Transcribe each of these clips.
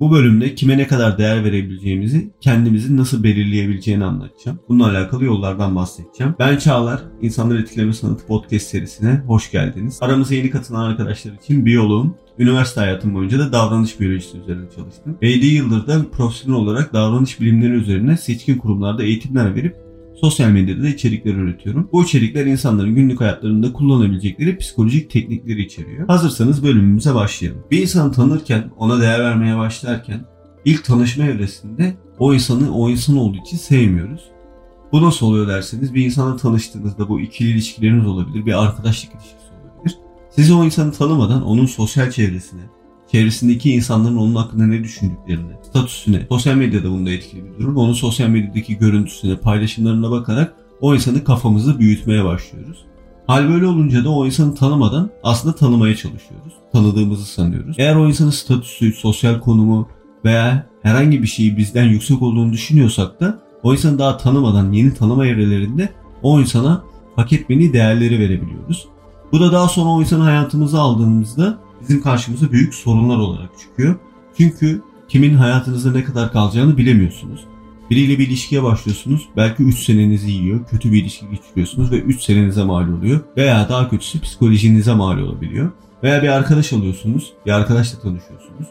Bu bölümde kime ne kadar değer verebileceğimizi, kendimizi nasıl belirleyebileceğini anlatacağım. Bununla alakalı yollardan bahsedeceğim. Ben Çağlar, İnsanları Etkileme Sanatı Podcast serisine hoş geldiniz. Aramıza yeni katılan arkadaşlar için biyoloğum, Üniversite hayatım boyunca da davranış biyolojisi üzerine çalıştım. Ve 7 yıldır da profesyonel olarak davranış bilimleri üzerine seçkin kurumlarda eğitimler verip sosyal medyada da içerikler üretiyorum. Bu içerikler insanların günlük hayatlarında kullanabilecekleri psikolojik teknikleri içeriyor. Hazırsanız bölümümüze başlayalım. Bir insanı tanırken, ona değer vermeye başlarken ilk tanışma evresinde o insanı o insan olduğu için sevmiyoruz. Bu nasıl oluyor derseniz bir insanla tanıştığınızda bu ikili ilişkileriniz olabilir, bir arkadaşlık ilişkisi olabilir. Siz o insanı tanımadan onun sosyal çevresine, çevresindeki insanların onun hakkında ne düşündüklerini, statüsüne, sosyal medyada bunda etkili bir durum. Onun sosyal medyadaki görüntüsüne, paylaşımlarına bakarak o insanı kafamızda büyütmeye başlıyoruz. Hal böyle olunca da o insanı tanımadan aslında tanımaya çalışıyoruz. Tanıdığımızı sanıyoruz. Eğer o insanın statüsü, sosyal konumu veya herhangi bir şeyi bizden yüksek olduğunu düşünüyorsak da o insanı daha tanımadan yeni tanıma evrelerinde o insana hak etmediği değerleri verebiliyoruz. Bu da daha sonra o insanı hayatımıza aldığımızda bizim karşımıza büyük sorunlar olarak çıkıyor. Çünkü kimin hayatınızda ne kadar kalacağını bilemiyorsunuz. Biriyle bir ilişkiye başlıyorsunuz. Belki 3 senenizi yiyor. Kötü bir ilişki geçiriyorsunuz ve 3 senenize mal oluyor. Veya daha kötüsü psikolojinize mal olabiliyor. Veya bir arkadaş alıyorsunuz. Bir arkadaşla tanışıyorsunuz.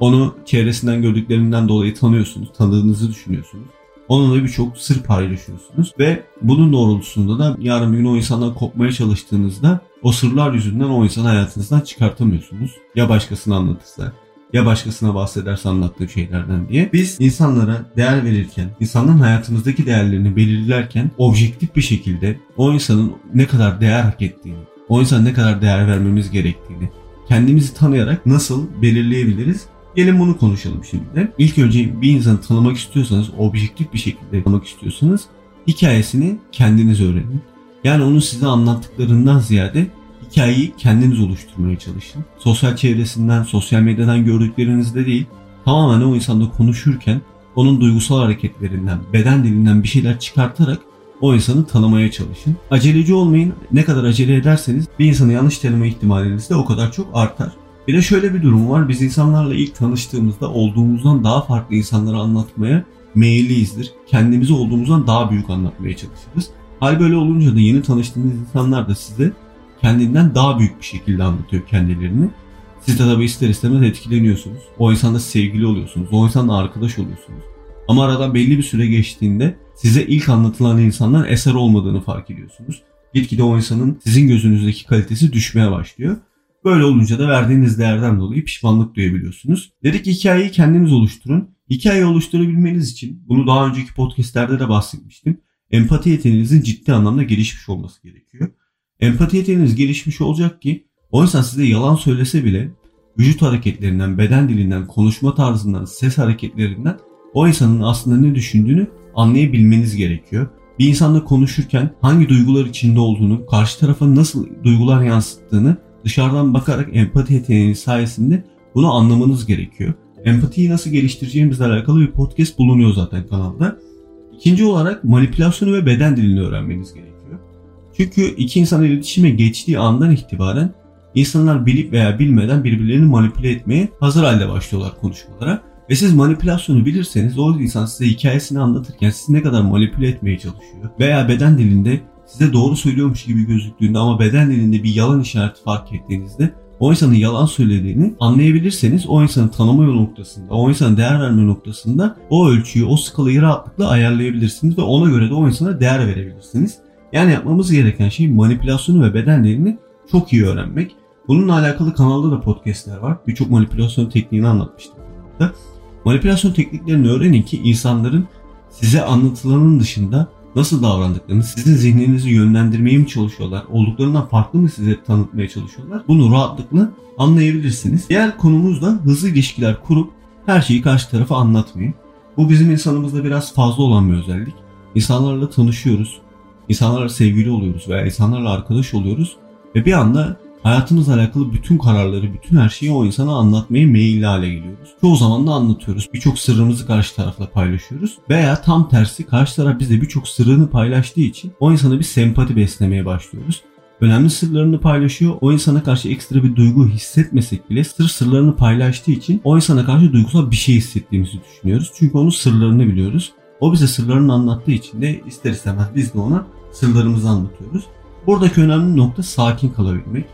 Onu çevresinden gördüklerinden dolayı tanıyorsunuz. Tanıdığınızı düşünüyorsunuz. Onunla birçok sır paylaşıyorsunuz ve bunun doğrultusunda da yarın gün o insandan kopmaya çalıştığınızda o sırlar yüzünden o insanı hayatınızdan çıkartamıyorsunuz. Ya başkasına anlatırsa ya başkasına bahsederse anlattığı şeylerden diye. Biz insanlara değer verirken, insanların hayatımızdaki değerlerini belirlerken objektif bir şekilde o insanın ne kadar değer hak ettiğini, o insana ne kadar değer vermemiz gerektiğini kendimizi tanıyarak nasıl belirleyebiliriz Gelin bunu konuşalım şimdi de. İlk önce bir insanı tanımak istiyorsanız, objektif bir şekilde tanımak istiyorsanız hikayesini kendiniz öğrenin. Yani onu size anlattıklarından ziyade hikayeyi kendiniz oluşturmaya çalışın. Sosyal çevresinden, sosyal medyadan gördüklerinizde değil, tamamen o insanla konuşurken onun duygusal hareketlerinden, beden dilinden bir şeyler çıkartarak o insanı tanımaya çalışın. Aceleci olmayın. Ne kadar acele ederseniz bir insanı yanlış tanıma ihtimaliniz de o kadar çok artar. Bir de şöyle bir durum var. Biz insanlarla ilk tanıştığımızda olduğumuzdan daha farklı insanlara anlatmaya meyilliyizdir. Kendimizi olduğumuzdan daha büyük anlatmaya çalışırız. Hal böyle olunca da yeni tanıştığınız insanlar da size kendinden daha büyük bir şekilde anlatıyor kendilerini. Siz de tabi ister istemez etkileniyorsunuz. O insanla sevgili oluyorsunuz. O insanla arkadaş oluyorsunuz. Ama aradan belli bir süre geçtiğinde size ilk anlatılan insanlar eser olmadığını fark ediyorsunuz. Gitgide o insanın sizin gözünüzdeki kalitesi düşmeye başlıyor. Böyle olunca da verdiğiniz değerden dolayı pişmanlık duyabiliyorsunuz. Dedik hikayeyi kendiniz oluşturun. Hikayeyi oluşturabilmeniz için bunu daha önceki podcastlerde de bahsetmiştim. Empati yeteneğinizin ciddi anlamda gelişmiş olması gerekiyor. Empati yeteneğiniz gelişmiş olacak ki o insan size yalan söylese bile vücut hareketlerinden, beden dilinden, konuşma tarzından, ses hareketlerinden o insanın aslında ne düşündüğünü anlayabilmeniz gerekiyor. Bir insanla konuşurken hangi duygular içinde olduğunu, karşı tarafa nasıl duygular yansıttığını dışarıdan bakarak empati yeteneğiniz sayesinde bunu anlamanız gerekiyor. Empatiyi nasıl geliştireceğimizle alakalı bir podcast bulunuyor zaten kanalda. İkinci olarak manipülasyonu ve beden dilini öğrenmeniz gerekiyor. Çünkü iki insan iletişime geçtiği andan itibaren insanlar bilip veya bilmeden birbirlerini manipüle etmeye hazır halde başlıyorlar konuşmalara. Ve siz manipülasyonu bilirseniz o insan size hikayesini anlatırken sizi ne kadar manipüle etmeye çalışıyor veya beden dilinde size doğru söylüyormuş gibi gözüktüğünde ama beden dilinde bir yalan işareti fark ettiğinizde o insanın yalan söylediğini anlayabilirseniz o insanı tanıma noktasında, o insana değer verme noktasında o ölçüyü, o skalayı rahatlıkla ayarlayabilirsiniz ve ona göre de o insana değer verebilirsiniz. Yani yapmamız gereken şey manipülasyonu ve beden dilini çok iyi öğrenmek. Bununla alakalı kanalda da podcastler var. Birçok manipülasyon tekniğini anlatmıştım kanalda. Manipülasyon tekniklerini öğrenin ki insanların size anlatılanın dışında nasıl davrandıklarını, sizin zihninizi yönlendirmeye mi çalışıyorlar, olduklarından farklı mı size tanıtmaya çalışıyorlar? Bunu rahatlıkla anlayabilirsiniz. Diğer konumuz da hızlı ilişkiler kurup her şeyi karşı tarafa anlatmayın. Bu bizim insanımızda biraz fazla olan bir özellik. İnsanlarla tanışıyoruz, insanlarla sevgili oluyoruz veya insanlarla arkadaş oluyoruz ve bir anda hayatımızla alakalı bütün kararları, bütün her şeyi o insana anlatmaya meyilli hale geliyoruz. Çoğu zaman da anlatıyoruz. Birçok sırrımızı karşı tarafla paylaşıyoruz. Veya tam tersi karşı taraf bize birçok sırrını paylaştığı için o insana bir sempati beslemeye başlıyoruz. önemli sırlarını paylaşıyor. O insana karşı ekstra bir duygu hissetmesek bile sır sırlarını paylaştığı için o insana karşı duygusal bir şey hissettiğimizi düşünüyoruz. Çünkü onun sırlarını biliyoruz. O bize sırlarını anlattığı için de ister istemez biz de ona sırlarımızı anlatıyoruz. Buradaki önemli nokta sakin kalabilmek.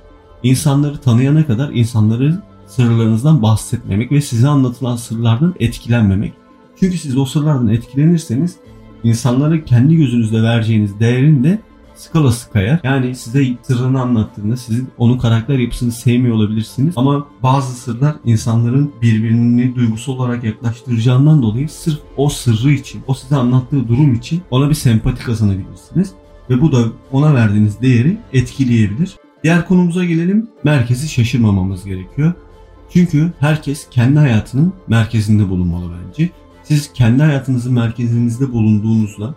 İnsanları tanıyana kadar insanları sırlarınızdan bahsetmemek ve size anlatılan sırlardan etkilenmemek. Çünkü siz o sırlardan etkilenirseniz insanlara kendi gözünüzde vereceğiniz değerin de skalası kayar. Yani size sırrını anlattığında sizin onun karakter yapısını sevmiyor olabilirsiniz. Ama bazı sırlar insanların birbirini duygusal olarak yaklaştıracağından dolayı sırf o sırrı için, o size anlattığı durum için ona bir sempati kazanabilirsiniz. Ve bu da ona verdiğiniz değeri etkileyebilir. Diğer konumuza gelelim. Merkezi şaşırmamamız gerekiyor. Çünkü herkes kendi hayatının merkezinde bulunmalı bence. Siz kendi hayatınızın merkezinizde bulunduğunuzda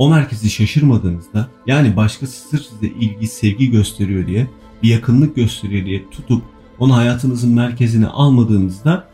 o merkezi şaşırmadığınızda yani başkası sırf size ilgi, sevgi gösteriyor diye bir yakınlık gösteriyor diye tutup onu hayatınızın merkezine almadığınızda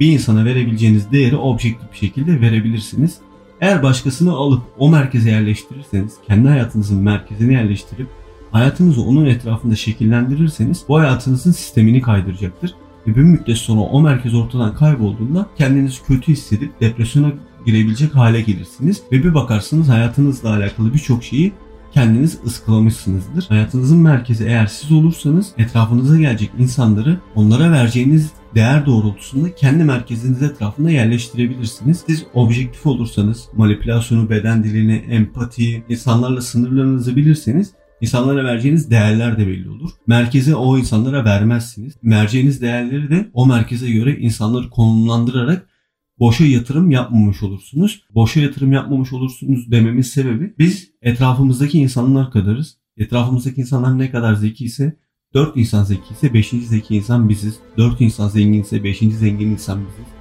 bir insana verebileceğiniz değeri objektif bir şekilde verebilirsiniz. Eğer başkasını alıp o merkeze yerleştirirseniz, kendi hayatınızın merkezine yerleştirip hayatınızı onun etrafında şekillendirirseniz bu hayatınızın sistemini kaydıracaktır. Ve bir müddet sonra o merkez ortadan kaybolduğunda kendinizi kötü hissedip depresyona girebilecek hale gelirsiniz. Ve bir bakarsınız hayatınızla alakalı birçok şeyi kendiniz ıskalamışsınızdır. Hayatınızın merkezi eğer siz olursanız etrafınıza gelecek insanları onlara vereceğiniz değer doğrultusunda kendi merkeziniz etrafında yerleştirebilirsiniz. Siz objektif olursanız manipülasyonu, beden dilini, empati, insanlarla sınırlarınızı bilirseniz İnsanlara vereceğiniz değerler de belli olur. Merkeze o insanlara vermezsiniz. Vereceğiniz değerleri de o merkeze göre insanları konumlandırarak boşa yatırım yapmamış olursunuz. Boşa yatırım yapmamış olursunuz dememin sebebi biz etrafımızdaki insanlar kadarız. Etrafımızdaki insanlar ne kadar zeki ise 4 insan zeki ise 5. zeki insan biziz. 4 insan zengin ise 5. zengin insan biziz.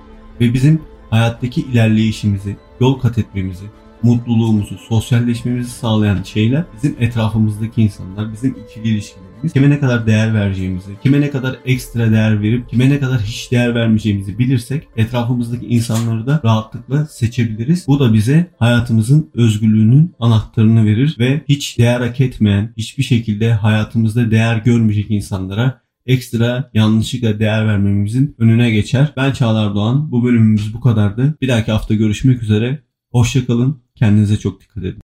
Ve bizim hayattaki ilerleyişimizi, yol kat etmemizi, mutluluğumuzu, sosyalleşmemizi sağlayan şeyler bizim etrafımızdaki insanlar, bizim ikili ilişkilerimiz. Kime ne kadar değer vereceğimizi, kime ne kadar ekstra değer verip kime ne kadar hiç değer vermeyeceğimizi bilirsek etrafımızdaki insanları da rahatlıkla seçebiliriz. Bu da bize hayatımızın özgürlüğünün anahtarını verir ve hiç değer hak etmeyen, hiçbir şekilde hayatımızda değer görmeyecek insanlara ekstra yanlışlıkla değer vermemizin önüne geçer. Ben Çağlar Doğan. Bu bölümümüz bu kadardı. Bir dahaki hafta görüşmek üzere. Hoşçakalın. Kendinize çok dikkat edin.